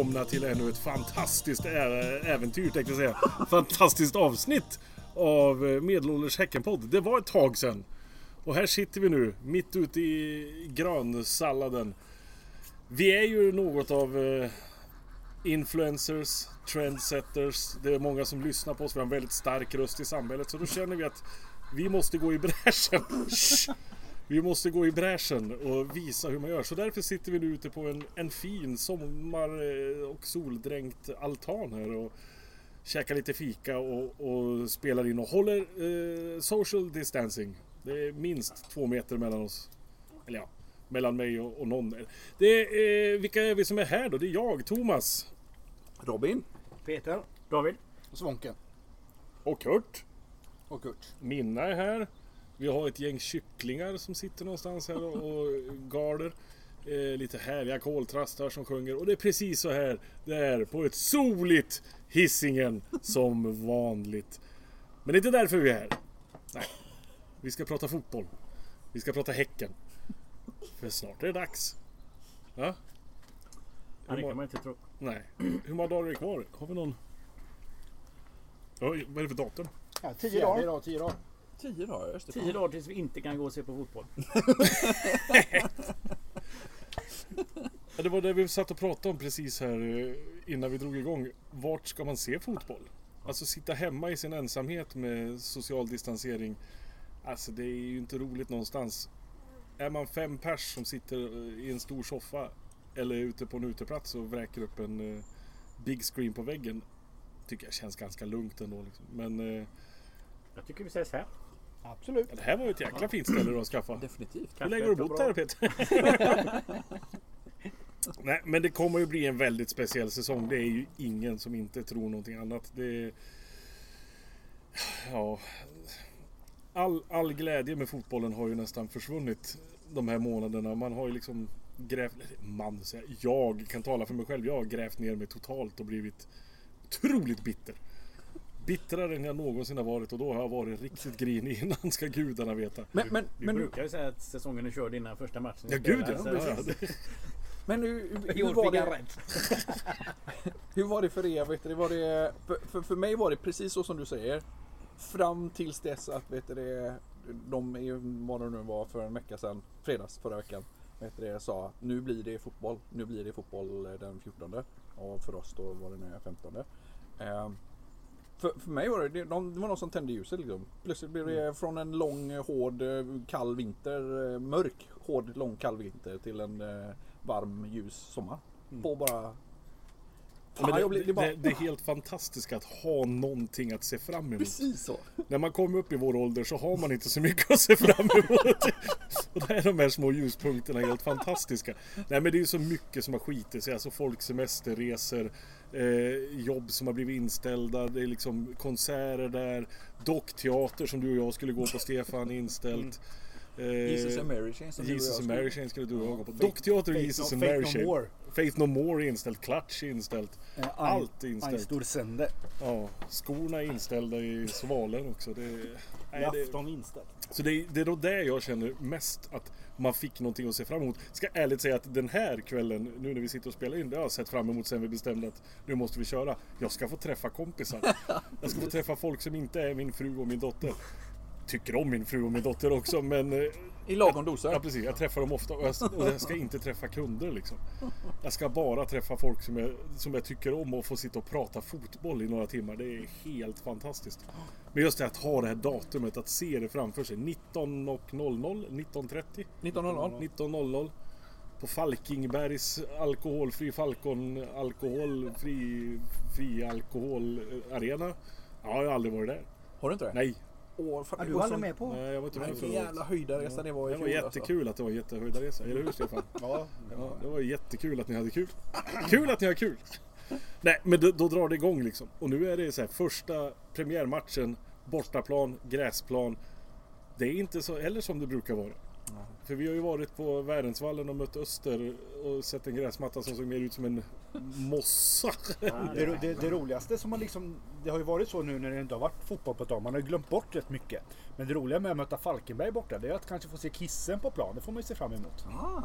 välkomna till ännu ett fantastiskt äventyr tänkte jag säga. Fantastiskt avsnitt av eh, Medelålders Häckenpodd. Det var ett tag sedan. Och här sitter vi nu, mitt ute i grönsalladen. Vi är ju något av eh, influencers, trendsetters. Det är många som lyssnar på oss. Vi har en väldigt stark röst i samhället. Så då känner vi att vi måste gå i bräschen. Vi måste gå i bräschen och visa hur man gör. Så därför sitter vi nu ute på en, en fin sommar eh, och soldränkt altan här och käkar lite fika och, och spelar in och håller eh, social distancing. Det är minst två meter mellan oss. Eller ja, mellan mig och, och någon. Det är, eh, vilka är vi som är här då? Det är jag, Thomas. Robin. Peter. David. Svånken. Och Kurt. Och Kurt. Minna är här. Vi har ett gäng kycklingar som sitter någonstans här och, och garder. Eh, lite härliga koltrastar som sjunger. Och det är precis så här det är på ett soligt Hisingen som vanligt. Men det är inte därför vi är här. Nej. Vi ska prata fotboll. Vi ska prata Häcken. För snart är det dags. Ja? Ja, det kan man inte tro. Nej. Hur många dagar är det kvar? Har vi någon? Oj, vad är det för datum? Ja, tio Fjärde dagar. idag, tio dagar. Tio dagar, just det. Tio dagar tills vi inte kan gå och se på fotboll. Ja, det var det vi satt och pratade om precis här eh, innan vi drog igång. Vart ska man se fotboll? Alltså sitta hemma i sin ensamhet med social distansering. Alltså det är ju inte roligt någonstans. Är man fem pers som sitter eh, i en stor soffa eller är ute på en uteplats och vräker upp en eh, big screen på väggen. Tycker jag känns ganska lugnt ändå. Liksom. Men Jag tycker vi ses här. Absolut. ja, det här var ju ett jäkla fint ställe då att skaffa. Definitivt. Hur länge har du bott här Peter? Nej, men det kommer ju bli en väldigt speciell säsong. Det är ju ingen som inte tror någonting annat. Det Ja... All, all glädje med fotbollen har ju nästan försvunnit de här månaderna. Man har ju liksom grävt... Man jag kan tala för mig själv. Jag har grävt ner mig totalt och blivit otroligt bitter. Bittrare än jag någonsin har varit och då har jag varit riktigt grinig innan ska gudarna veta. Men, men, Vi men, brukar ju säga att säsongen är körd innan första matchen. Ja gud ja. så- ja, ja. men hur, hur, hur, var det, hur var det för er? Vet du, det var det, för, för, för mig var det precis så som du säger. Fram tills dess att vet du, det, de, är- vad det nu var för en vecka sedan, fredags förra veckan. Vet du, sa nu blir det fotboll. Nu blir det fotboll den 14. Och för oss då var det nu 15. Ehm, för, för mig var det, det, de, det var någon som tände ljuset liksom. Plötsligt blev det från en lång, hård, eh, kall vinter, eh, mörk, hård, lång, kall vinter till en eh, varm, ljus sommar. På bara... Fan, det, blev, det bara det är helt fantastiskt att ha någonting att se fram emot. precis så. När man kommer upp i vår ålder så har man inte så mycket att se fram emot. Och där är de här små ljuspunkterna helt fantastiska. Nej men det är ju så mycket som har skitit sig. Alltså folk semesterresor, eh, jobb som har blivit inställda, det är liksom konserter där, dockteater som du och jag skulle gå på Stefan inställt. Eh, Jesus and Mary Chain som Jesus and skulle- Mary Chain skulle du och jag gå på. Dockteater och Jesus no- and Mary no Chain. more. Faith No More är inställt, Clutch är inställt. Eh, Allt är inställt. Einstursende. Ja, skorna är inställda i svalen också. Det, nej, det, Afton inställd. Så det, det är då det jag känner mest att man fick någonting att se fram emot. Ska ärligt säga att den här kvällen, nu när vi sitter och spelar in, det har jag sett fram emot sen vi bestämde att nu måste vi köra. Jag ska få träffa kompisar. Jag ska få träffa folk som inte är min fru och min dotter. Tycker om min fru och min dotter också men eh, I lagom doser. Ja precis, jag träffar dem ofta och jag, och jag ska inte träffa kunder liksom. Jag ska bara träffa folk som jag, som jag tycker om och få sitta och prata fotboll i några timmar. Det är helt fantastiskt. Men just det att ha det här datumet, att se det framför sig. 19.00, 19.30, 1900. 19.00. På Falkingbergs alkoholfri Falcon alkoholfri fri alkoholarena. Ja, jag har aldrig varit där. Har du inte det? Nej, Åh, fan, Ja, det du var var aldrig med på? nej jag var inte med Vilken jävla höjdarresa det var i Det var fjol, alltså. jättekul att det var jättehöjdarresa, eller hur Stefan? Ja. Ja, det var jättekul att ni hade kul. Kul att ni har kul! Nej, men då, då drar det igång liksom. Och nu är det så här första premiärmatchen, bortaplan, gräsplan. Det är inte så heller som det brukar vara. För vi har ju varit på Värensvallen och mött Öster och sett en gräsmatta som såg mer ut som en mossa. Det, det, det roligaste som man liksom, det har ju varit så nu när det inte har varit fotboll på ett tag. Man har ju glömt bort rätt mycket. Men det roliga med att möta Falkenberg borta, det är att kanske få se Kissen på plan. Det får man ju se fram emot. Ah,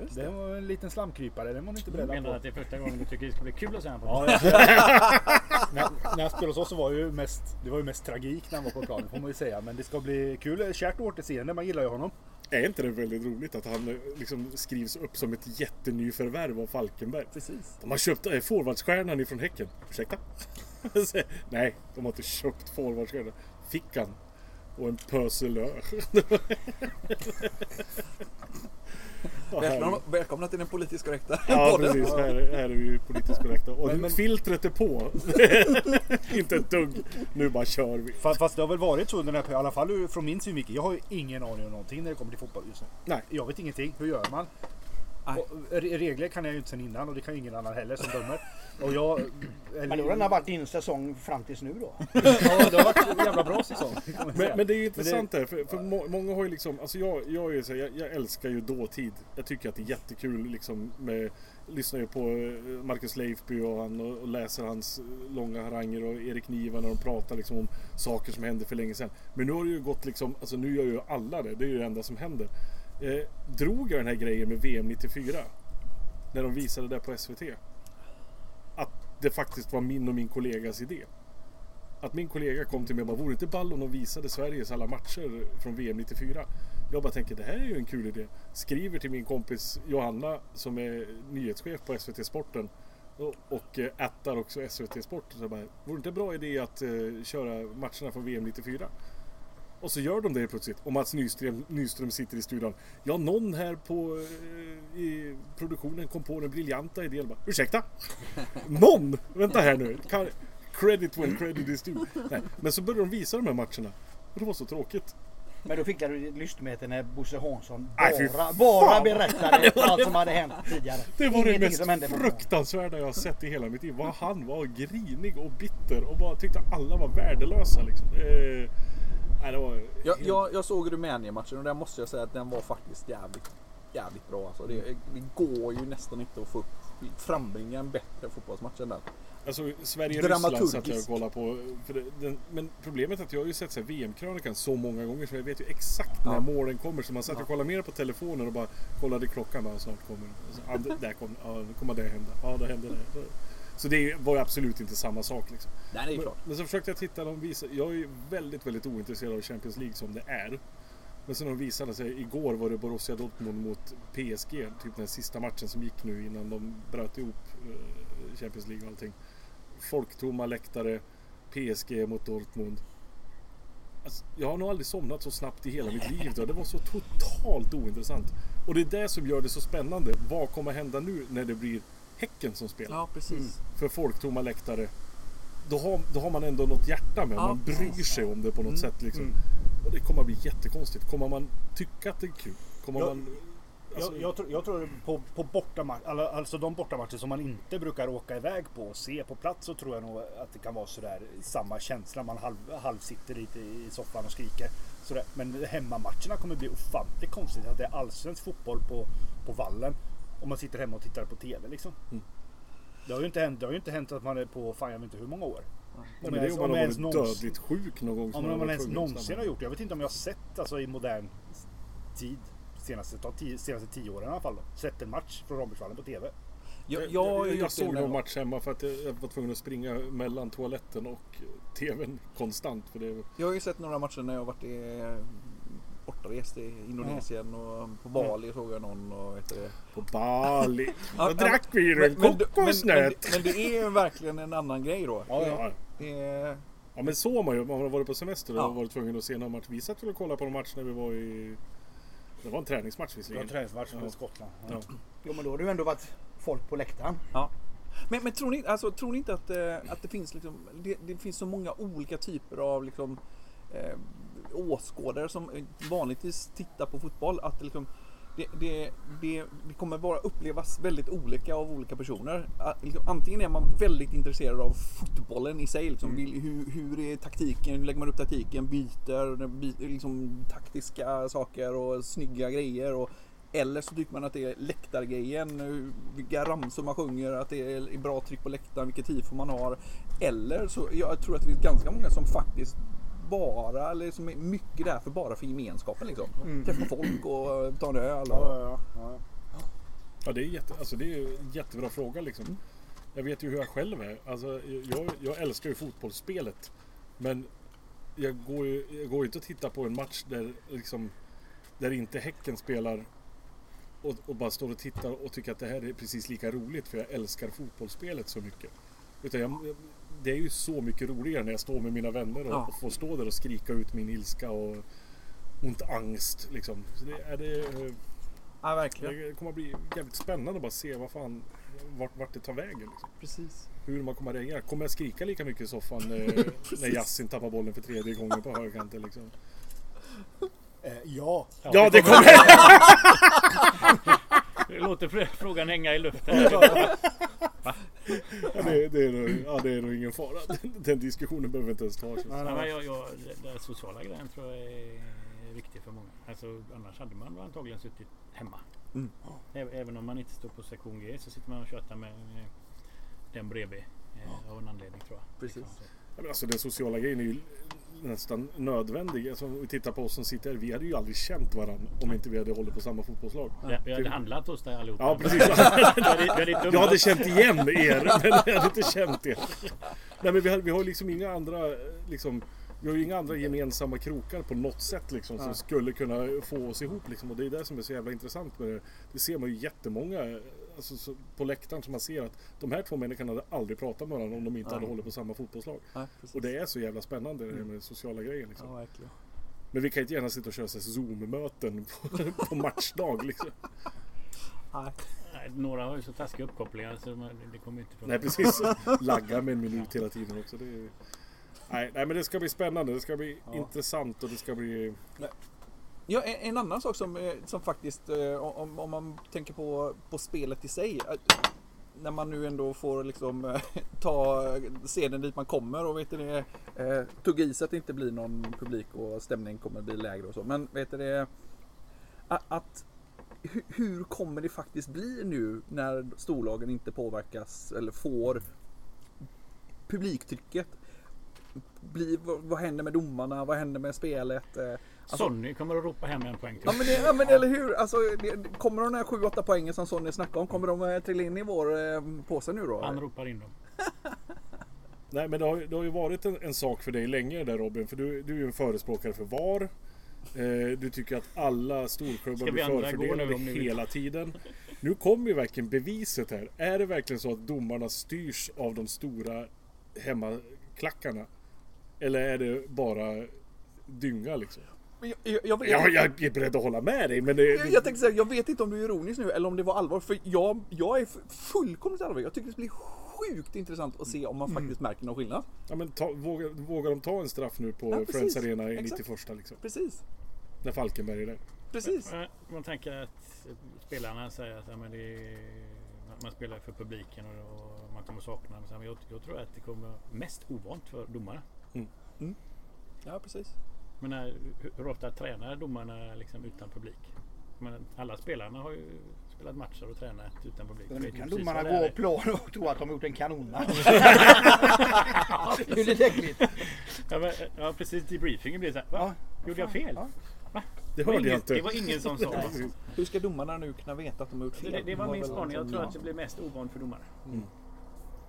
Just Det det. var en liten slamkrypare, den var ni inte Du beredda menar på. att det är första gången du tycker det ska bli kul att se honom på? Ja, jag- när, när jag spelade hos oss så var det ju mest, det var ju mest tragik när han var på planen får man ju säga. Men det ska bli kul. Kärt återseende, man gillar ju honom. Är inte det väldigt roligt att han eh, liksom skrivs upp som ett jättenyförvärv av Falkenberg? Precis. De har köpt eh, forwardstjärnan ifrån Häcken. Ursäkta? Nej, de har inte köpt forwardstjärnan. Fick han. Och en pöselör. Välkomna, välkomna till den politiskt korrekta Ja precis, här, är- här är vi politiskt korrekta. Och Men- men- filtret är på. inte ett dugg. Nu bara kör vi. Fast, fast det har väl varit så under den här i alla fall från min synvinkel. Jag har ju ingen aning om någonting när det kommer till fotboll just nu. Nej. Jag vet ingenting. Hur gör man? Regler kan jag ju inte sen innan och det kan ju ingen annan heller som dömer. Och jag... Men då har den varit din säsong fram tills nu då? Ja, det har varit en jävla bra säsong. Men, men det är ju intressant det, här, för, för må, många har ju liksom, alltså jag, jag, är så, här, jag, jag älskar ju dåtid. Jag tycker att det är jättekul liksom med, lyssnar ju på eh, Marcus Leifby och, han, och, och läser hans eh, långa haranger och Erik Niva när de pratar liksom om saker som hände för länge sedan. Men nu har det ju gått liksom, alltså nu gör ju alla det, det är ju det enda som händer. Eh, drog jag den här grejen med VM 94? När de visade det på SVT? Att det faktiskt var min och min kollegas idé. Att min kollega kom till mig och bara, vore det inte ball om de visade Sveriges alla matcher från VM 94? Jag bara tänker, det här är ju en kul idé. Skriver till min kompis Johanna som är nyhetschef på SVT Sporten och, ättar eh, också SVT Sport. Så jag bara, vore det inte en bra idé att eh, köra matcherna från VM 94? Och så gör de det plötsligt. Och Mats Nyström, Nyström sitter i studion. Ja, någon här på eh, i produktionen kom på den briljanta idén. Bara, Ursäkta? Någon? Vänta här nu. Kan, credit when credit is due. Nej. Men så började de visa de här matcherna. Och det var så tråkigt. Men då fick du lystmäte när Bosse Hansson bara, bara berättade allt som hade hänt tidigare. Det var det Ingenting mest på plan. fruktansvärda jag sett i hela mitt liv. Vad han var grinig och bitter och bara tyckte alla var värdelösa. Liksom. Eh, det var Jag, jag, jag såg Rumänien-matchen och där måste jag säga att den var faktiskt jävligt, jävligt bra. Alltså det, det går ju nästan inte att få frambringa en bättre fotbollsmatch än den. Alltså Sverige-Ryssland satt jag och kollade på. För det, den, men problemet är att jag har ju sett VM-krönikan så många gånger så jag vet ju exakt när Ja. målen kommer. Så man satt och kollade mer på telefonen och bara kollade klockan. Bara, snart kommer den. Och så, ah, det- där kom Ja, nu kommer det hända. Ja, det hände det. Så det var ju absolut inte samma sak liksom. Nej, det är Men, klart. men så försökte jag titta. De visade, jag är ju väldigt, väldigt ointresserad av Champions League som det är. Men sen de visade sig, igår var det Borussia Dortmund mot PSG. Typ den sista matchen som gick nu innan de bröt ihop eh, Champions League och allting. Folktomma läktare, PSG mot Dortmund. Alltså, jag har nog aldrig somnat så snabbt i hela mitt liv. Då. Det var så totalt ointressant. Och det är det som gör det så spännande. Vad kommer hända nu när det blir Häcken som spelar? Ja, precis. för folktomma läktare. Då har, då har man ändå något hjärta med. Ja, man bryr sig om det på något Mm. sätt. Liksom. Och det kommer att bli jättekonstigt. Kommer man tycka att det är kul? Kommer Ja, man... Alltså, Jag, jag, tror, jag tror på, på bortamatch, alla- alltså de bortamatcher som man inte brukar åka iväg på och se på plats så tror jag nog att det kan vara sådär samma känsla. Man halv, halv sitter lite i soffan och skriker. Sådär. Men hemmamatcherna kommer bli ofantligt konstigt. Att det är allsvensk fotboll på, på vallen. Och man sitter hemma och tittar på TV liksom. Mm. Det har ju inte hänt, det har ju inte hänt att man är på, fan jag vet inte hur många år. Ja, Om men det är ens- om man om har ens varit någonsin- dödligt sjuk någon gång. man om man varit ens någonsin har gjort det. Jag vet inte om jag har sett alltså i modern tid. Senaste, ta tio, senaste tio åren i alla fall. Då, sett en match från Rombergsvallen på TV. Jag, Jag, jag, jag, jag, såg någon match hemma för att jag, jag var tvungen att springa mellan toaletten och TVn konstant. För det, Jag har ju sett några matcher när jag har varit i eh, bortarest i Indonesien och på Bali såg jag någon och vet det. på Bali. Ja, Då drack vi ju en Men, men, men, kokosnöt. men det är verkligen en annan grej då. Ja, ja. Det ja men så har man ju. Man har varit på semester och Ja. varit tvungen att se någon match. Vi satt och kollade på en match när vi var i... Det var en träningsmatch Det var visserligen. en träningsmatch Ja. med Skottland. Ja. Jo men då har det ju ändå varit folk på läktaren. ja. Men, men tror, ni, alltså, tror ni inte att, eh, att det finns liksom, det, det finns så många olika typer av liksom, eh, åskådare som vanligtvis tittar på fotboll att liksom, det, det, det, det kommer bara upplevas väldigt olika av olika personer. Liksom, antingen är man väldigt intresserad av fotbollen i sig. Liksom, vill, hur, hur är taktiken? Hur lägger man upp taktiken? Byter? by- Liksom, taktiska saker och snygga grejer. Och, eller så tycker man att det är läktargrejen, vilka ramsor man sjunger, att det är bra tryck på läktaren, vilket tifo man har. Eller så, jag tror att det finns ganska många som faktiskt bara, eller som är mycket där för bara för gemenskapen liksom. Träffa folk och ta en öl. Och, Ja, ja, ja. Ja, det är, jätte, alltså, det är ju en jättebra fråga liksom. Jag vet ju hur jag själv är. Alltså, jag, jag älskar ju fotbollsspelet. Men jag går ju jag går inte och tittar på en match där, liksom, där inte Häcken spelar och, och bara står och tittar och tycker att det här är precis lika roligt för jag älskar fotbollsspelet så mycket. Utan jag, det är ju så mycket roligare när jag står med mina vänner och, Ja. och får stå där och skrika ut min ilska och ont angst. Liksom. Så det, är det, eh, Ja, verkligen. det kommer att bli jävligt spännande att bara se vad fan, vart, vart det tar vägen. Liksom. Precis. Hur man kommer att reagera. Kommer jag skrika lika mycket i soffan eh, när Yasin tappar bollen för tredje gången på högerkanten? Liksom? Eh, ja. Ja, det kommer jag! Låter fr- frågan hänga i luften. Ja, det, det, är nog, ja, det är nog ingen fara. Den, den diskussionen behöver vi inte ens ta. känns det. Ja, men jag, jag, den sociala grejen tror jag är viktig för många. Alltså, annars hade man antagligen suttit hemma. Mm. Även om man inte står på sektion G så sitter man och tjötar med den bredvid. eh, Av en anledning tror jag. Precis. Ja, men alltså, den sociala grejen är ju nästan nödvändig. Alltså, om vi tittar på oss som sitter här. Vi hade ju aldrig känt varandra om inte vi hade hållit på samma fotbollslag. Ja, vi hade handlat hos dig allihopa. Ja, precis. Jag hade känt igen er, men jag hade inte känt er. Nej, men vi har, vi har liksom inga andra, liksom, vi har ju inga andra gemensamma krokar på något sätt liksom, som skulle kunna få oss ihop. Liksom. Och det är det som är så jävla intressant med det. Det ser man ju jättemånga alltså, så, på läktaren som man ser att de här två människorna hade aldrig pratat med varandra om de inte hade hållit på samma fotbollslag. Ja, precis. Och det är så jävla spännande det här med sociala grejer. Liksom. Ja, verkligen. Men vi kan inte gärna sitta och köra Zoom-möten på, på matchdag. Liksom. Nej. Nej, Några har ju så taskiga uppkopplingar så man, det kommer inte funka. Nej precis. Lagga med en minut hela tiden också. Det är... nej, nej men det ska bli spännande. Det ska bli intressant och det ska bli... Ja, en, en annan sak som, eh, som faktiskt, eh, om, om man tänker på, på spelet i sig. Eh, när man nu ändå får liksom ta scenen dit man kommer och vet det, eh, tugga i sig att det inte blir någon publik och stämningen kommer bli lägre och så. Men vet du det, att, hur kommer det faktiskt bli nu när storlagen inte påverkas eller får publiktrycket? Bli, vad, vad händer med domarna? Vad händer med spelet? Alltså- Sonny kommer att ropa hem en poäng till. Ja men, det, ja men eller hur, alltså, det, kommer de här 7-8 poängen som Sonny snackade om, kommer de eh, trilla in i vår eh, påse nu då? Han ropar in dem. Nej men det har, ju- det har ju varit en, en sak för dig länge där Robin. För du, du är ju en förespråkare för VAR. Eh, du tycker att alla storklubbar blir förfördelade hela tiden. Nu kommer ju verkligen beviset här. Är det verkligen så att domarna styrs av de stora hemmaklackarna? Eller är det bara dynga liksom? Jag, jag, jag, jag är beredd att hålla med dig men det, jag, jag tänkte säga, jag vet inte om du är ironisk nu eller om det var allvar. För jag, jag är fullkomligt allvar. Jag tycker det blir sjukt intressant att se om man faktiskt märker någon skillnad. ja, men ta, vågar, vågar de ta en straff nu på Ja. Friends Arena i Exakt. 91 liksom? Precis, När Falkenberg är där. precis. Men Man tänker att spelarna säger att ja, men det är, man spelar för publiken och, och man kommer sakna dem. Men jag, jag tror att det kommer mest ovant för domarna. Ja, precis. Men när, hur, ofta tränar domarna liksom utan publik? Men alla spelarna har ju spelat matcher och tränat utan publik. Nu kan domarna gå och plan och tro att de har gjort en kanonmatch. det är lite äckligt. Ja, men, ja precis, debriefingen blir så här. Va? Ja. Gjorde jag fel? Ja. Det Det var, ingen, inte. det var ingen som sa. Hur ska domarna nu kunna veta att de har gjort fel? Det, det var min spaning. Jag liksom- tror att det blir mest ovant för domare.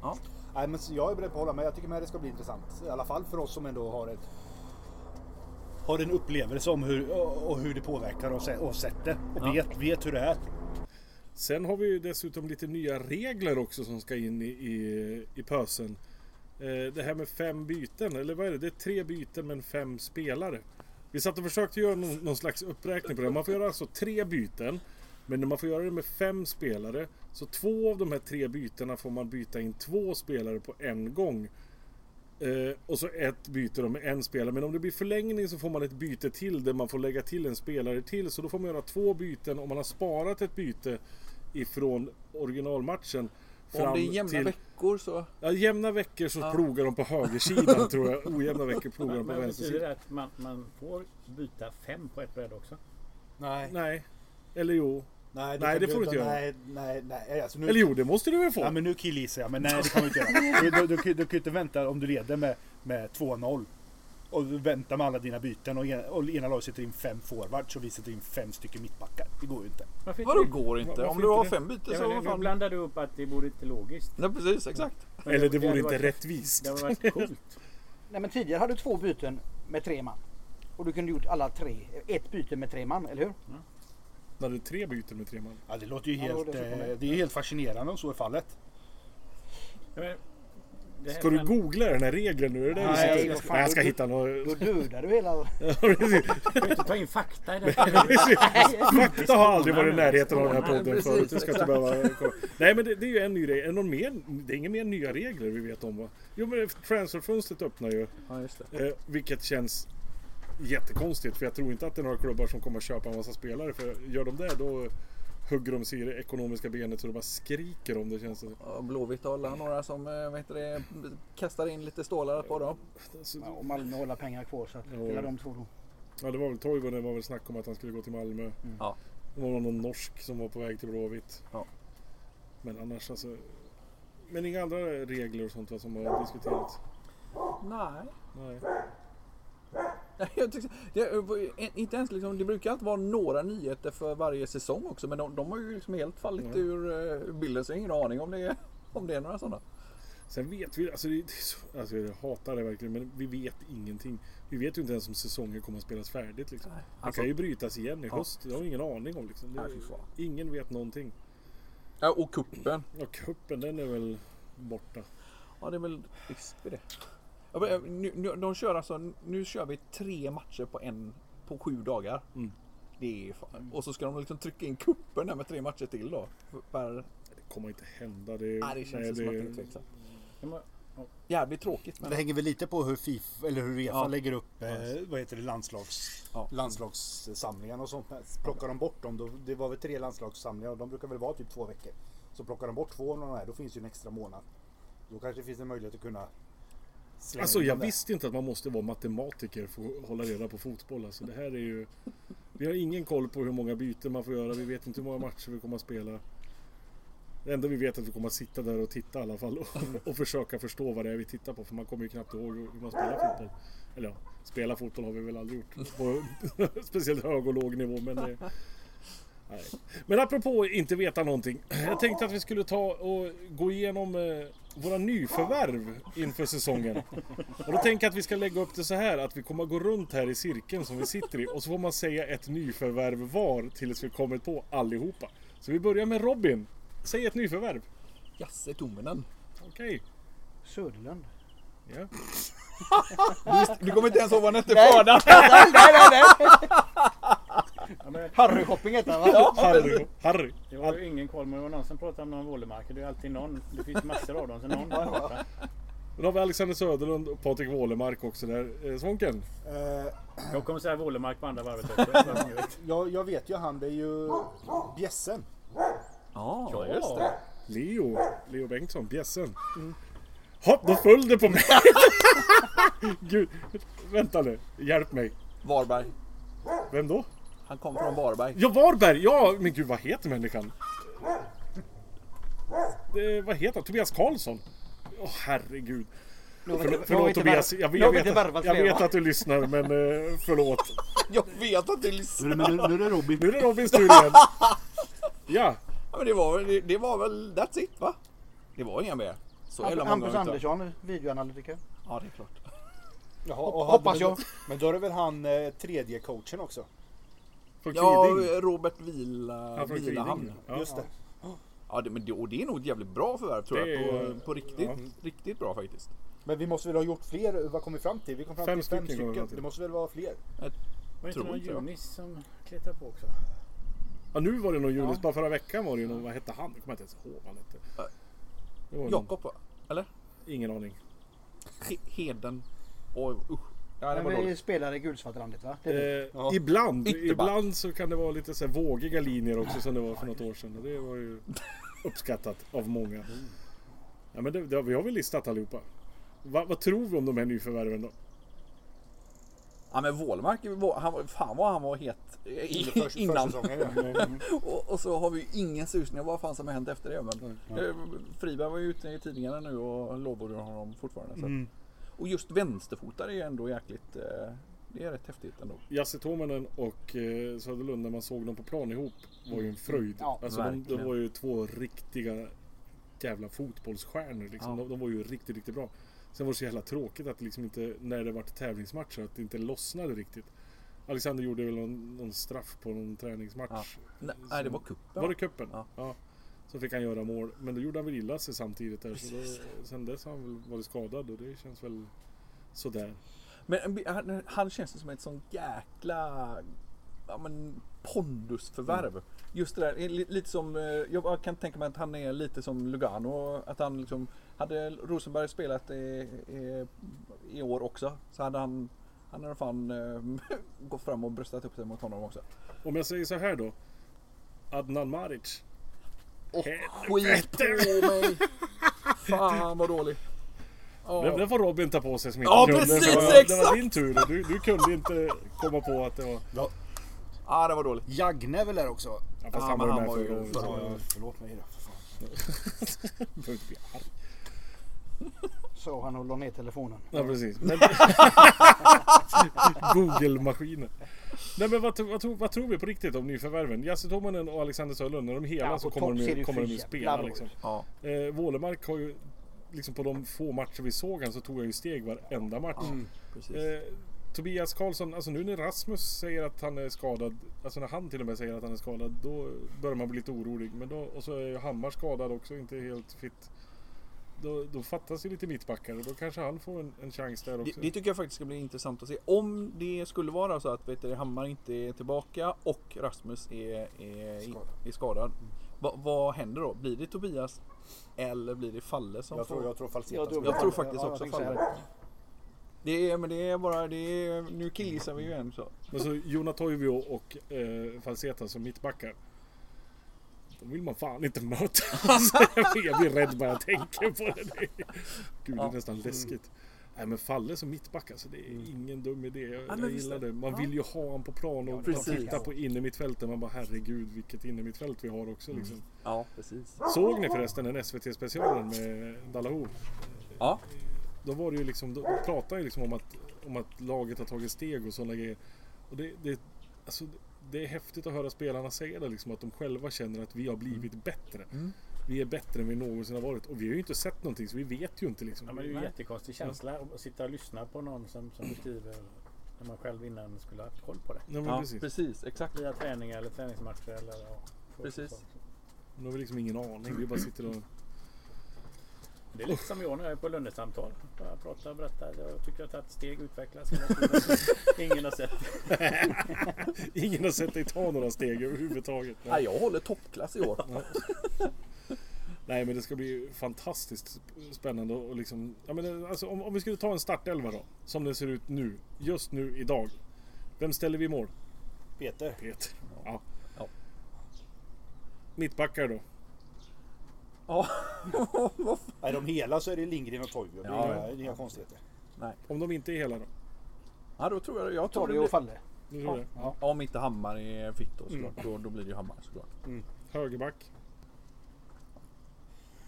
Ja. Nej, men jag är beredd på att hålla med. Jag tycker med det ska bli intressant. I alla fall för oss som ändå har ett har en upplevelse om hur, och hur det påverkar och, se- och sett det. Och Ja. vet, vet hur det är. Sen har vi ju dessutom lite nya regler också som ska in i, i, i pösen. Eh, det här med fem byten, eller vad är det? Det är tre byten men fem spelare. Vi satt och försökte göra någon, någon slags uppräkning på det. Man får göra alltså tre byten. Men man får göra det med fem spelare. Så två av de här tre bytena får man byta in två spelare på en gång. Eh, och så ett byte då med en spelare. Men om det blir förlängning så får man ett byte till där man får lägga till en spelare till. Så då får man göra två byten om man har sparat ett byte ifrån originalmatchen. Om det är jämna till- veckor så... Ja, jämna veckor så Ja. plogar de på högersidan tror jag. Ojämna veckor plogar de på men betyder vänstersidan. det att man, man får byta fem på ett bräde också? Nej, Nej. Eller jo. Nej, Nej, kan det får du inte göra. Nej, nej, nej. Alltså nu, Eller jo, det måste du väl få? Ja, men nu killgissar jag. Men nej, det kan vi inte göra. Du, du, du, kan- du kan ju inte vänta om du leder med, med 2-0. Och du väntar med alla dina byten och, en, och ena laget sätter in fem forwards och vi sätter in fem stycken mittbackar. Det går ju inte. Varför Vadå går inte? Varför Om du har det? fem byten Ja, så nu fan. blandar du upp att det vore inte logiskt. Nej precis, exakt. Men Eller det vore inte varit- rättvist. Det hade varit coolt. Nej men tidigare hade du två byten med tre man. Och du kunde gjort alla tre. Ett byte med tre man, eller hur? Då hade du tre byten med tre man. Ja, det låter ju Ja, helt, det är så eh, det är helt fascinerande om så är fallet. Ja, men det Ska du googla den här regeln nu? Är det det du Nej, vad fan, Nej, jag ska du- hitta något. Då dödar du hela... Ja. Du kan inte ta in fakta i det. Fakta har aldrig varit i närheten av den här podden förut. Du ska inte behöva. Nej men det, det är ju en ny regel. Är det någon mer? Det är inga mer nya regler vi vet om va? Jo men transferfönstret öppnar ju. Ja, just det. Eh, vilket känns jättekonstigt för jag tror inte att det är några klubbar som kommer köpa en massa spelare. För gör de det då hugger de sig i det ekonomiska benet så det bara skriker om det känns det. Ja, Blåvitt har några som eh, heter det, kastar in lite stålar på dem. Alltså, Ja, och Malmö håller pengar kvar så att hela de två då. Ja det var väl Toivonen, det var väl snack om att han skulle gå till Malmö. Ja. Det var någon norsk som var på väg till Blåvitt. Ja. Men annars alltså. Men inga andra regler och sånt va, som har diskuterats? Nej. Nej. Jag tycker, det, inte ens liksom, det brukar alltid vara några nyheter för varje säsong också men de, de har ju liksom helt fallit Mm. ur eh, bilden så jag har ingen aning om det, är- om det är några sådana. Sen vet vi, alltså, det, det så, alltså jag hatar det verkligen men vi vet ingenting. Vi vet ju inte ens om säsongen kommer att spelas färdigt liksom. Nej, Det alltså- kan ju brytas igen i Ja. höst. Det har ingen aning om liksom. Det, ingen vet någonting. Ja, och kuppen. Ja, kuppen den är väl borta. Ja det är väl risk för det. Eh, nu, nu, de kör alltså, nu kör vi tre matcher på en på sju dagar. Mm. Det är fan. Och så ska de liksom trycka in kuppen där med tre matcher till då. Per, Det kommer inte hända. Det, nej, det känns nej, som att det är tveksamt. Jävligt tråkigt. Men Det hänger väl lite på hur FIFA eller hur Uefa Ja. lägger upp eh, vad heter det, landslags, Ja. landslagssamlingarna och sånt. Plockar de bort dem, då, det var väl tre landslagssamlingar och de brukar väl vara typ två veckor. Så plockar de bort två av de här, då finns ju en extra månad. Då kanske det finns en möjlighet att kunna Alltså jag visste inte att man måste vara matematiker för att hålla reda på fotboll. Alltså, det här är ju... Vi har ingen koll på hur många byten man får göra. Vi vet inte hur många matcher vi kommer att spela. Det enda vi vet är att vi kommer att sitta där och titta i alla fall och, och försöka förstå vad det är vi tittar på. För man kommer ju knappt ihåg hur man spelar fotboll. Eller ja, spela fotboll har vi väl aldrig gjort. På speciellt hög och låg nivå. Men, det, nej. men apropå inte veta någonting. Jag tänkte att vi skulle ta och gå igenom eh, våra nyförvärv inför säsongen. Och då tänker jag att vi ska lägga upp det så här att vi kommer att gå runt här i cirkeln som vi sitter i och så får man säga ett nyförvärv var tills vi kommer på allihopa. Så vi börjar med Robin. Säg ett nyförvärv. Jasse Tumminen. Okej. Söderlund. Ja. Du kommer inte ens ihåg vad han hette förnamn. nej, nej, nej. Ja, Harry Shopping heter han va? Harry. Harry. Jag har ju ingen koll men det var någon som pratade om någon Wålemark. Det är alltid någon. Det finns massor av dem. Så någon var borta. Då har vi Alexander Söderlund och Patrik Wålemark också där. Eh, Svånken. Eh, Jag kommer säga Wålemark på andra varvet också. jag, jag vet ju han, det är ju Bjässen. Ja, just det. Leo. Leo Bengtsson. Bjässen. Hopp, då föll det på mig. Gud. Vänta nu. Hjälp mig. Varberg. Vem då? Han kom från Varberg. Ja, Varberg! Ja, men gud vad heter människan? Det, vad heter han? Tobias Karlsson? Åh herregud. Förlåt, förlåt Tobias, jag, jag, vet, att, jag vet att du lyssnar men eh, förlåt. Jag vet att du lyssnar. Men nu, nu är det Robin. Nu är det Robins tur igen. Ja, Ja, men det var, det, det var väl that's it va? Det var inga mer. Så många Hampus Andersson, videoanalytiker. Ja, det är klart. Jaha, Hoppas jag. Men då är det väl han eh, tredje coachen också? Från Ja, Kviding. Robert Vila, Ja, från Vilahamn. Ja. Just det. Ja, det, men det, och det är nog ett jävligt bra förvärv tror Det jag. är- På, på riktigt. ja. Riktigt bra faktiskt. Men vi måste väl ha gjort fler? Vad kom vi fram till? Vi kom fram Fem till fem stycken stycken. Det måste väl vara fler? Var det inte någon jag. Junis som klättrade på också? ja, nu var det någon Junis. Ja. Bara förra veckan var det ju någon, vad hette han? Jag kommer inte ens ihåg vad han hette. Någon- Jakob va? Eller? Ingen aning. He, Heden. Oj usch. Ja, det Men var vi dåligt. spelar i Guldsvartlandet va? Det är det. Eh, Ja. Ibland, Ytterback. ibland så kan det vara lite så här vågiga linjer också som det var för något år sedan. Och det var ju uppskattat av många. Ja, men det, det, vi har väl listat allihopa. Va, vad tror vi om de här nyförvärven då? Ja men Wålemark, var- han, var- fan vad han var het i, Under för, innan. försäsongen, ja. Och, och så har vi ju ingen susning om vad fan som har hänt efter det. Men, eh, Friberg var ju ute i tidningarna nu och lovordade honom fortfarande. Så. Mm. Och just vänsterfotare är ändå jäkligt, eh, det är rätt häftigt ändå. Jasse Tuominen och eh, Söderlund när man såg dem på plan ihop var ju en fröjd. Ja, alltså de, de var ju två riktiga jävla fotbollsstjärnor. Liksom. Ja. De, de var ju riktigt, riktigt bra. Sen var det så jävla tråkigt att liksom inte, när det vart tävlingsmatcher, att det inte lossnade riktigt. Alexander gjorde väl någon, någon straff på någon träningsmatch. Ja. Nej, nej, det var cupen. Var det kuppen? Ja. Så fick han göra mål. Men då gjorde han väl illa sig samtidigt där. Så då, sen dess har han väl varit skadad och det känns väl sådär. Men han, han känns som ett sån jäkla ja, men pondusförvärv. Mm. Just det där, är li- lite som, eh, jag kan tänka mig att han är lite som Lugano. Att han liksom, hade Rosenberg spelat i, i, i år också så hade han, han hade fan eh, gått fram och bröstat upp sig mot honom också. Om jag säger så här då. Adnan Maric. Och skit på mig! Fan vad dålig. Det, det får Robin ta på sig som inte Ja, kunde. precis, det, var, det var exakt! din tur. Du, du kunde inte komma på att det var... Ja, Ja, det var dåligt. Jagne är väl där också? Ja, fast Ja, han var han med var ju året. förra året. Förlåt mig då för fan. Du behöver inte bli arg. Så han och la ner telefonen. Ja precis. Men... Nej men vad, vad, tror- vad tror vi på riktigt om nyförvärven? Jasse Tommonen och Alexander Sörlund, när de hela Ja, så kommer de, kommer de ju spela. Liksom. Ja. Eh, Wålemark har ju, liksom på de få matcher vi såg han så tog han ju steg varenda match. Precis. Eh, Tobias Karlsson, alltså nu när Rasmus säger att han är skadad, alltså när han till och med säger att han är skadad, då börjar man bli lite orolig. Men då, och så är ju Hammar skadad också, inte helt fit. Då, då fattas ju lite mittbackar och då kanske han får en, en chans där Det, också. det tycker jag faktiskt ska bli intressant att se. Om det skulle vara så att vet du, Hammar inte är tillbaka och Rasmus är, är, Skadad. är skadad. Va, vad händer då? Blir det Tobias eller blir det Falle som Jag får? tror, jag tror Falseta Jag tror- jag tror faktiskt Ja, också Falle. Det är, men det är bara, det är, nu killgissar vi ju igen så. Men så Jona Toivio och eh, Falseta som mittbackar. De vill man fan inte möta. Alltså, jag, blir rädd bara jag tänker på det. det är, gud, det är Ja. nästan läskigt. Nej men Falle som mittback alltså, det är ingen dum idé. Jag, men jag gillar det. Man Ja. vill ju ha honom på plan och precis. tittar på innermittfältet. Man bara herregud vilket innermittfält vi har också liksom. Ja, precis. Såg ni förresten den SVT-specialen med Dalahou? Ja, Då var det ju liksom, då pratade ju liksom om att, om att laget har tagit steg och sådana grejer. Och det, det, alltså, det är häftigt att höra spelarna säga det liksom, att de själva känner att vi har blivit bättre. Mm. Vi är bättre än vi någonsin har varit. Och vi har ju inte sett någonting så vi vet ju inte liksom. Ja, men det är ju en jättekonstig känsla att sitta och lyssna på någon som, som beskriver när man själv innan skulle ha haft koll på det. Ja, men ja precis. precis. Exakt. Via träningar eller träningsmatcher eller ja, Precis. Nu har vi liksom ingen aning. Vi bara sitter och... Det är lite som jag när jag är på lunnesamtal. Bara pratar och berättar. Jag tycker jag har tagit steg utvecklas hela tiden. Ingen har sett. Ingen har sett dig ta några steg överhuvudtaget. Nej, jag håller toppklass i år. Nej men det ska bli fantastiskt spännande och liksom... Ja, men, alltså, om, om vi skulle ta en startelva då. Som den ser ut nu. Just nu idag. Vem ställer vi i mål? Peter. Peter. Ja. Ja. Mittbackar då? Ja. Är de hela så är det Lindgren och Toivio. Det Ja. är inga, inga konstigheter. Om de inte är hela då? ja, då tror jag, jag tror det och blir, Falle. Du tror det? Ja. Om inte Hammar är fit då såklart. Då, då blir det ju Hammar såklart. Högerback,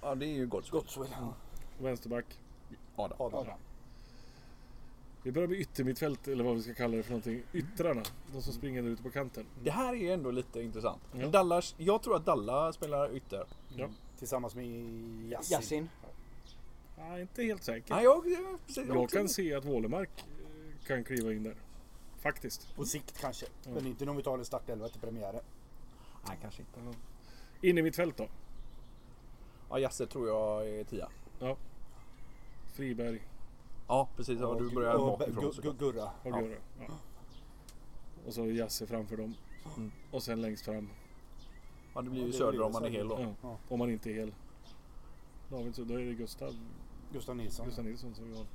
Ja, det är ju Godswell. Godswell. vänsterback. Adam. Adam. Vi börjar med yttermittfält eller vad vi ska kalla det för någonting. Yttrarna. De som springer där ute på kanten. Det här är ju ändå lite intressant. Ja. Dallas, jag tror att Dalla spelar ytter. Ja. Tillsammans med Yassin. Yasin. Nej, inte helt säker. Nej, jag, jag, jag, Jag kan se att Wålemark eh, kan kliva in där. Faktiskt. På sikt kanske. Men inte om vi tar en startelva till premiären. Nej, kanske inte. In i mitt fält då. Ja, Jasse tror jag är tia. Ja. Friberg Ja, precis. Ja, du börjar och bakifrån Gu-. Gu- Gurra. och Ja. Gurra. Ja. Och så Jasse framför dem. Mm. Och sen längst fram. Ja, det blir Ja, ju det Söder om man är hel då. Ja. Ja. Om man inte är hel. David, så då är det Gustav, Gustav Nilsson. Gustav Nilsson som vi har.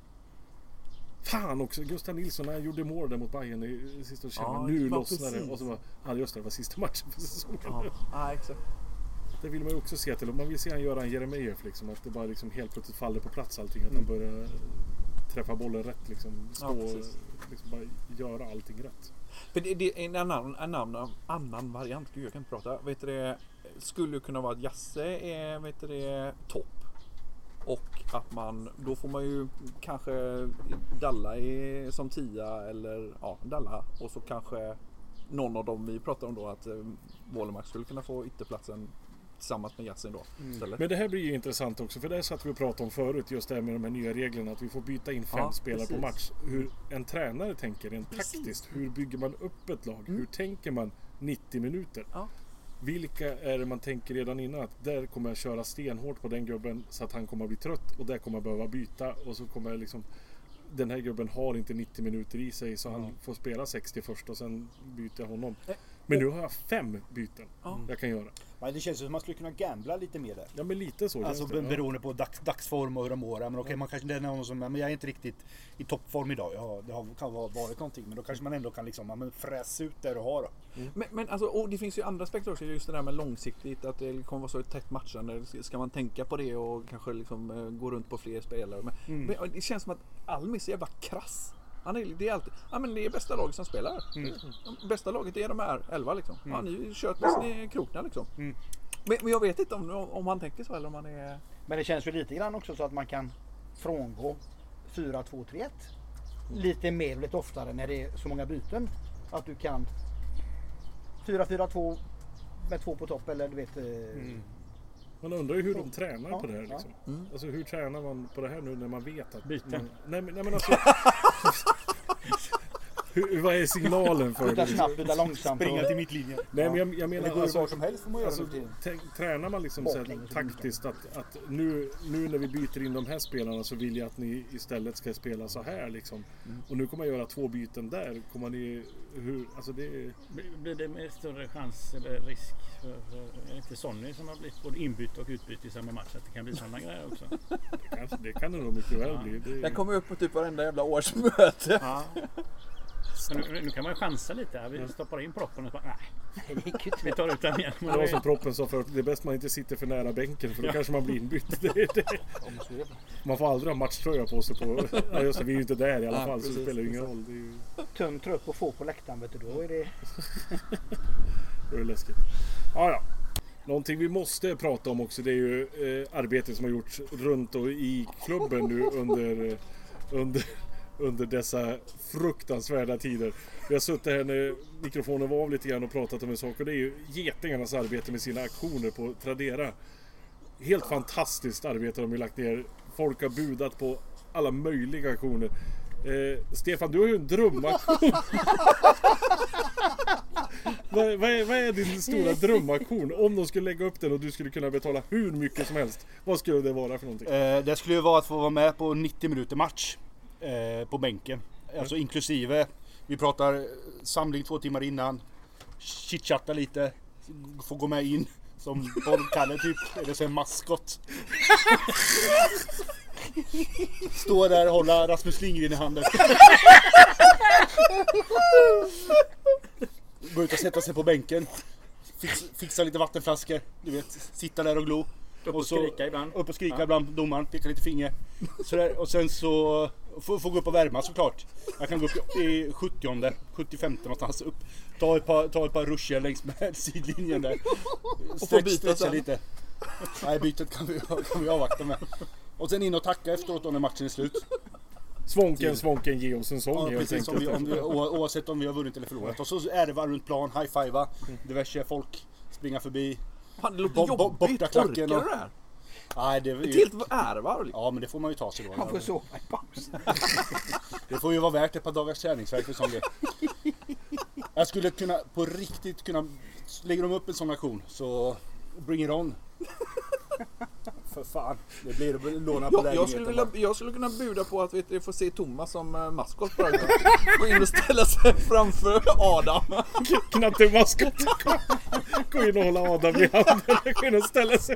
Fan också! Gustav Nilsson när han gjorde mål där mot Bayern i sista kände Ja, nu ja, lossnar det. Och så bara, ja just det, det var sista matchen för säsongen. Ja, ja exakt. Det vill man ju också se till. Man vill se han göra en Jeremejeff liksom. Att det bara liksom helt plötsligt faller på plats allting. Att han börjar träffa bollen rätt liksom. Stå Mm. Ja, liksom bara göra allting rätt. För det, det är en annan, en annan, annan variant. Gud, jag kan inte prata. Vet du det, skulle kunna vara att Jasse är vet du det, topp. Och att man, då får man ju kanske Dalla i, som tia eller ja, Dalla och så kanske någon av dem vi pratar om då att eh, Wålemark skulle kunna få ytterplatsen tillsammans med Yasin då. istället. Men det här blir ju intressant också för det satt vi och pratade om förut just det här med de här nya reglerna att vi får byta in fem Ja, spelare på precis. match. Hur en tränare tänker rent Precis. taktiskt. Hur bygger man upp ett lag? Hur tänker man 90 minuter? Ja. Vilka är det man tänker redan innan att där kommer jag köra stenhårt på den gubben så att han kommer att bli trött och där kommer jag behöva byta och så kommer jag liksom den här gubben har inte 90 minuter i sig så han får spela 60 först och sen byter jag honom. Men nu har jag fem byten Ja. jag kan göra. Men det känns som att man skulle kunna gambla lite mer där. Ja men lite så Alltså det. Ja. beroende på dags, dagsform och hur de mår. Men okej, man kanske det är någon som, men jag är inte riktigt i toppform idag. Ja, det har, kan ha varit någonting. Men då kanske man ändå kan liksom, ja, men fräsa ut det du har då. Men, men alltså, och det finns ju andra aspekter också. Just det där med långsiktigt. Att det kommer vara så tätt matchande. Ska man tänka på det och kanske liksom eh, gå runt på fler spelare. Men, Mm. men det känns som att Almis är jävla krass. Han är, det är alltid, ja men det är bästa laget som spelar. Mm. Bästa laget är de här 11 liksom. Ja, ni kör tills ni är krokna liksom. Mm. Men, men jag vet inte om, om han tänker så eller om han är... Men det känns ju lite grann också så att man kan frångå 4-2-3-1 lite mer och lite oftare när det är så många byten. Att du kan 4-4-2 med två på topp eller du vet. eh, Man undrar ju hur de tränar Ja, på det här. ja. Liksom. Mm. Alltså hur tränar man på det här nu när man vet att... Byte. Man, nej, men, nej men alltså... hur, vad är signalen för det? snabbt, byta långsamt. Springa till mittlinjen. Nej men jag, jag Det menar går ju alltså, som helst får man göra alltså, Tränar man liksom så här taktiskt att, att nu, nu när vi byter in de här spelarna så vill jag att ni istället ska spela så här liksom. Mm. Och nu kommer jag göra två byten där. Kommer ni... Hur, alltså det... Blir- det med större chans eller risk för, för är det inte Sonny som har blivit både inbyte och utbyte i samma match? Att det kan bli sådana grejer också? Kanske, det kan det nog mycket väl Ja. bli. Det, Den kommer upp på typ varenda jävla årsmöte. Ja. Men nu, nu kan man ju chansa lite. här. Vi stoppar in proppen och så bara, nej, Det vi tar ut den igen. Det var som proppen sa förut, det är bäst man inte sitter för nära bänken för då kanske man blir inbytt. Det är det. Man får aldrig ha matchtröja på sig på... Ja just det, vi är ju inte där i alla Ja, fall så det spelar ju ingen roll. Det är ju Tung trupp och få på läktaren vet du. Då är det det är läskigt. Ja, ja. Någonting vi måste prata om också det är ju eh, arbetet som har gjorts runt och i klubben nu under, under, under dessa fruktansvärda tider. Vi har suttit här när mikrofonen var av lite grann och pratat om en sak och det är ju getingarnas arbete med sina aktioner på Tradera. Helt fantastiskt arbete de har lagt ner. Folk har budat på alla möjliga aktioner. Eh, Stefan, du har ju en drömaktion. vad, vad, är, vad är din stora drömaktion? Om de skulle lägga upp den och du skulle kunna betala hur mycket som helst. Vad skulle det vara för någonting? Eh, det skulle ju vara att få vara med på 90 minuter match. Eh, på bänken. Alltså inklusive. Vi pratar eh, samling två timmar innan. Chitchatta lite. Få gå med in. Som bollkalle typ. Eller så en maskot. Stå där och hålla Rasmus Lindgren i handen. Gå ut och sätta sig på bänken. Fix, fixa lite vattenflaskor. Du vet, sitta där och glo. Upp och så- skrika ibland. Upp och skrika ibland på domaren, peka lite finger. Sådär, och sen så får, får gå upp och värma såklart. Jag kan gå upp i 70 75 någonstans upp. Ta ett par, ta ett par ruscher längs med sidlinjen där. få Stretch, byta stretcha sen. lite. Nej bytet kan vi, kan vi avvakta med. Och sen in och tacka efteråt då när matchen är slut. Svånken, svånken, ge oss en sång Ja, helt precis, om vi, om vi, oavsett om vi har vunnit eller förlorat. Och så är det varv runt plan, high-fivea, diverse folk springa förbi. Fan, det låter Bo- bo- jobbigt. Orkar du och- det här? Nej, det, är Ett ju- helt ärvarv. Ja men det får man ju ta sig då. Han får sova i paus. Det får ju vara värt ett par dagars träningsvärk för sån grej. Jag skulle kunna på riktigt kunna Lägger de upp en sån aktion så bring it on. För fan. Det blir att låna på Jag, jag, skulle vilja, jag skulle kunna buda på att vet du, få se Thomas som uh, maskot på dagen. Gå in och ställa sig framför Adam. Knatte maskot. Gå in och hålla Adam i handen. Gå in och ställa sig.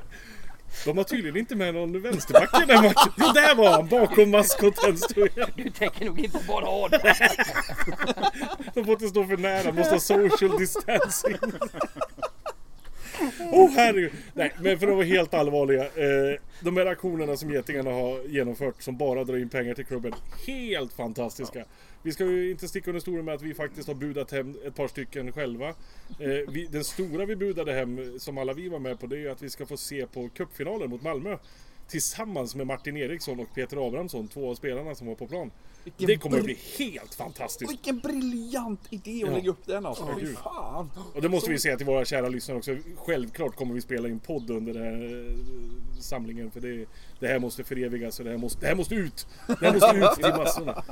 De har tydligen inte med någon vänsterback i den här matchen. Jo, där var han! Bakom maskoten stod jag. Du tänker nog inte bara Adam. De får inte stå för nära, måste ha social distancing. Oh herregud! Nej, men för att vara helt allvarliga. Eh, de här aktionerna som Getingarna har genomfört som bara drar in pengar till klubben. Helt fantastiska. Vi ska ju inte sticka under stolen med att vi faktiskt har budat hem ett par stycken själva. Eh, vi, den stora vi budade hem, som alla vi var med på, det är ju att vi ska få se på cupfinalen mot Malmö. tillsammans med Martin Eriksson och Peter Abrahamsson, två av spelarna som var på plan. Vilken Det kommer att bli helt fantastiskt. Vilken briljant idé att Ja. lägga upp den alltså. Ja, Fy fan. Och det måste vi säga till våra kära lyssnare också. Självklart kommer vi spela in podd under den här eh, samlingen. För det, det här måste förevigas och det här måste, det här måste ut. Det här måste ut till massorna.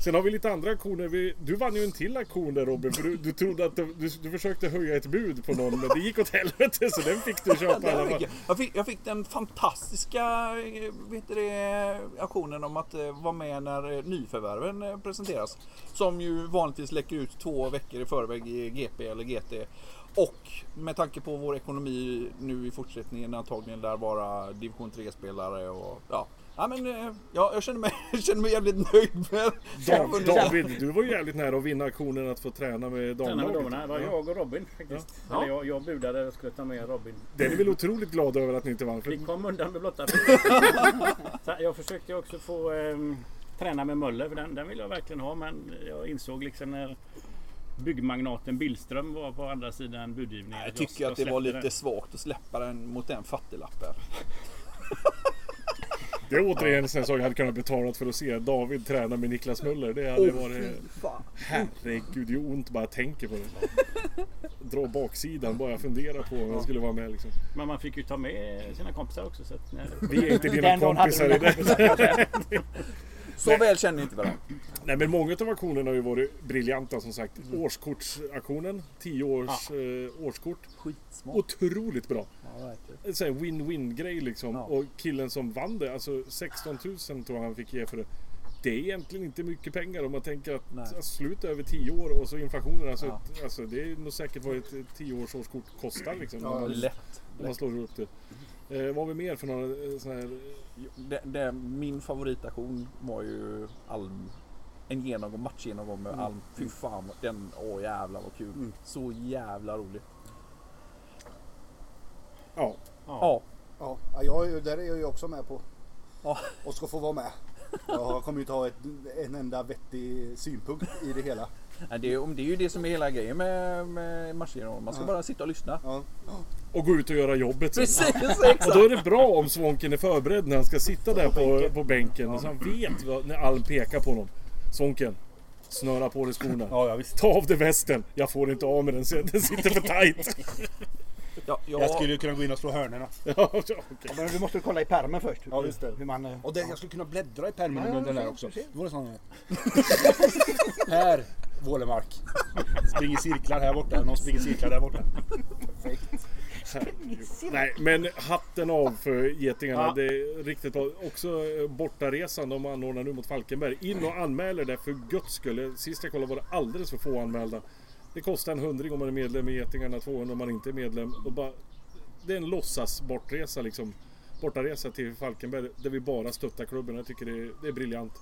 Sen har vi lite andra auktioner. Vi, du vann ju en till auktion där Robin. För du, du trodde att du, du, du försökte höja ett bud på någon. Men det gick åt helvete så den fick du köpa i alla fall. Jag fick, jag fick den fantastiska eh, vet det, aktionen om att eh, vara med när eh, nyförvärven presenteras. Som ju vanligtvis läcker ut två veckor i förväg i GP eller GT. Och med tanke på vår ekonomi nu i fortsättningen antagligen lär vara division 3-spelare och ja. Ja, men, eh, ja, jag känner mig, jag känner mig jävligt nöjd med Dav, David, du var ju jävligt nära att vinna auktionen att få träna med damlaget. Det var jag och Robin faktiskt. Ja. Eller jag, jag budade och skulle ta med Robin. Det är ni väl otroligt glada över att ni inte vann? För Vi kom undan med blotta Jag försökte också få ehm, träna med Möller för den, den vill jag verkligen ha men jag insåg liksom när byggmagnaten Billström var på andra sidan budgivningen. Jag tycker att det var lite svagt att släppa den mot den fattiglappen. det är återigen en sån sak jag hade kunnat betala för att se David träna med Niklas Möller. Det hade varit... fan. Herregud, det gör ont bara jag tänker på det. Dra baksidan bara jag funderar på om jag skulle vara med liksom. Men man fick ju ta med sina kompisar också. Så att, Vi är inte dina kompisar i det. Så väl känner inte varandra. Nej men många av auktionerna har ju varit briljanta som sagt. Årskortsauktionen, 10 års eh, årskort. Skitsmart. Otroligt bra. Ja. En win-win grej liksom. Ja. Och killen som vann det, alltså 16 000 tror jag han fick ge för det. Det är egentligen inte mycket pengar om man tänker att Nej. alltså, sluta över 10 år och så inflationen. Alltså, Ja. ett, alltså, det är nog säkert vad ett 10 års årskort kostar liksom. Ja, Lätt. när man slår upp det. Eh, vad har vi mer för några eh, såna här... Det, det, min favoritaktion var ju Alm. En genomgång, matchgenomgång med Alm. Fy fan, den, åh jävlar vad kul. Så jävla rolig. Ja, Ja. Ja, jag, är ju- där är jag ju också med på. Ja. Och ska få vara med. Jag kommer ju inte ha ett, en enda vettig synpunkt i det hela. Nej, Det, är, det är ju det som är hela grejen med, med matchgenomgång. Man ska Ja. bara sitta och lyssna. Ja. och gå ut och göra jobbet sen. Precis, Och exakt. då är det bra om Svånken är förberedd när han ska sitta där på, på bänken. Och så han vet vad, när Alm pekar på honom. Svånken, snöra på dig skorna. Ja, ja visst. Ta av dig västen. Jag får inte av med den, den sitter för tajt. Ja, jag, Jag skulle ju kunna gå in och slå hörnorna. ja, ja, okej. Men vi måste kolla i pärmen först. Ja, just det. Hur man, eh, Och det, jag skulle kunna bläddra i pärmen Ja, ja, under den här du också. Det vore sån här. Vålemark. Springer cirklar här borta. Någon springer cirklar där borta. Nej, men hatten av för getingarna. Ja. Det är riktigt bra. Också eh, bortaresan de anordnar nu mot Falkenberg. In och anmäler det för guds skull. Sist jag kollade var det alldeles för få anmälda. Det kostar en hundring om man är medlem i Getingarna, 200 om man inte är medlem. Och bara, det är en låtsas bortresa liksom. Bortaresa till Falkenberg där vi bara stöttar klubben. Jag tycker det är, det är briljant.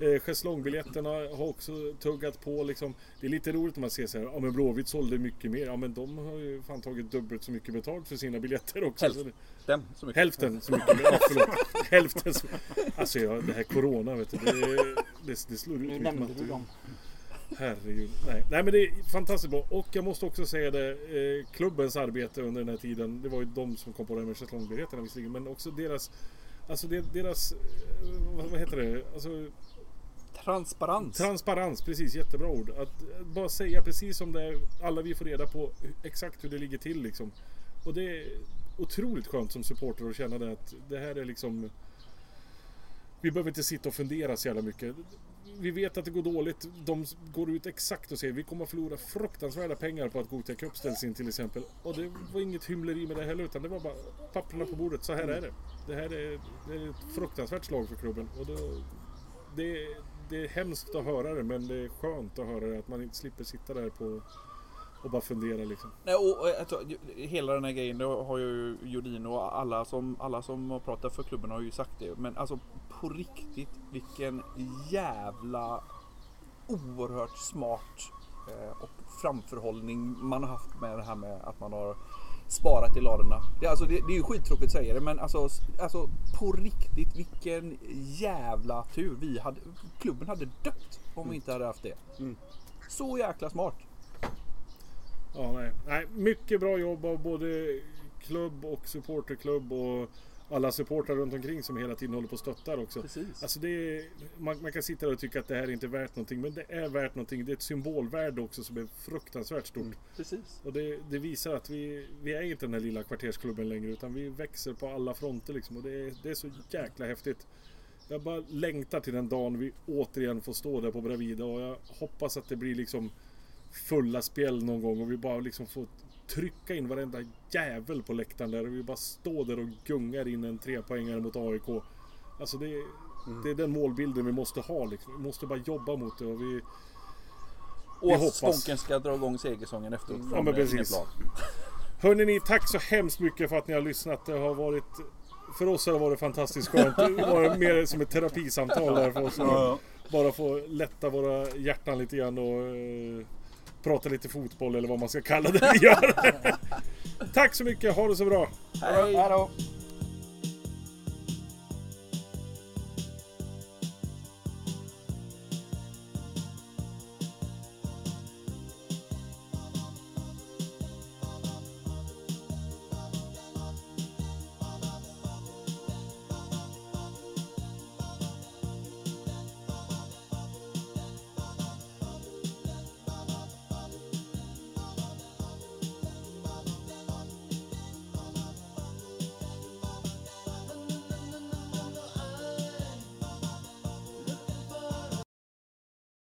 Eh, Schäslongbiljetterna har också tuggat på liksom. Det är lite roligt när man ser så här, ja men Blåvitt sålde mycket mer. Ja men de har ju fan tagit dubbelt så mycket betalt för sina biljetter också. Hälften så mycket. hälften så mycket. Ja, förlåt. Hälften så Alltså ja, det här Corona vet du. Det, det, det slår ut nämnde matte. Herregud. Nej. Nej men det är fantastiskt bra. Och jag måste också säga det. Eh, klubbens arbete under den här tiden. Det var ju de som kom på det här med schäslongbiljetterna visserligen. Men också deras Alltså deras eh, vad, vad heter det? Alltså Transparens. Transparens, precis jättebra ord. Att eh, bara säga precis som det är. Alla vi får reda på exakt hur det ligger till liksom. Och det är otroligt skönt som supporter att känna det att det här är liksom Vi behöver inte sitta och fundera så jävla mycket. Vi vet att det går dåligt. De går ut exakt och säger vi kommer att förlora fruktansvärda pengar på att Gothia Cup ställs in till exempel. Och det var inget hymleri med det heller utan det var bara papperna på bordet. Så här är det. Det här är, det är ett fruktansvärt slag för klubben. Och då, det, det är hemskt att höra det men det är skönt att höra det. Att man inte slipper sitta där på och bara fundera liksom. Nej, och, och, hela den här grejen, det har ju Jodin och alla som, alla som har pratat för klubben har ju sagt det. Men alltså på riktigt, vilken jävla oerhört smart eh, och framförhållning man har haft med det här med att man har sparat i ladorna. Det, alltså, det, det är ju skittråkigt att säga det men alltså, alltså på riktigt vilken jävla tur vi hade. Klubben hade dött om vi inte hade haft det. Så jäkla smart. Ja, nej. nej. Mycket bra jobb av både klubb och supporterklubb och alla supportrar runt omkring som hela tiden håller på och stöttar också. Precis. Alltså det är, man, man kan sitta där och tycka att det här är inte är värt någonting men det är värt någonting. Det är ett symbolvärde också som är fruktansvärt stort. Mm. Precis. Och det, det visar att vi, vi är inte den här lilla kvartersklubben längre utan vi växer på alla fronter liksom. Och det är, det är så jäkla häftigt. Jag bara längtar till den dagen vi återigen får stå där på Bravida och jag hoppas att det blir liksom fulla spel någon gång och vi bara liksom får trycka in varenda jävel på läktaren där vi bara står där och gungar in en trepoängare mot AIK. Alltså det, det är den målbilden vi måste ha liksom. Vi måste bara jobba mot det och vi... Och att hoppas. Svånken ska dra igång segersången efteråt. Ja, men precis. Hörrni ni, tack så hemskt mycket för att ni har lyssnat. Det har varit... För oss har det varit fantastiskt skönt. Det var mer som ett terapisamtal där för oss. Bara få lätta våra hjärtan lite grann och eh, prata lite fotboll eller vad man ska kalla det vi gör. tack så mycket, ha det så bra! Hej! Hej då!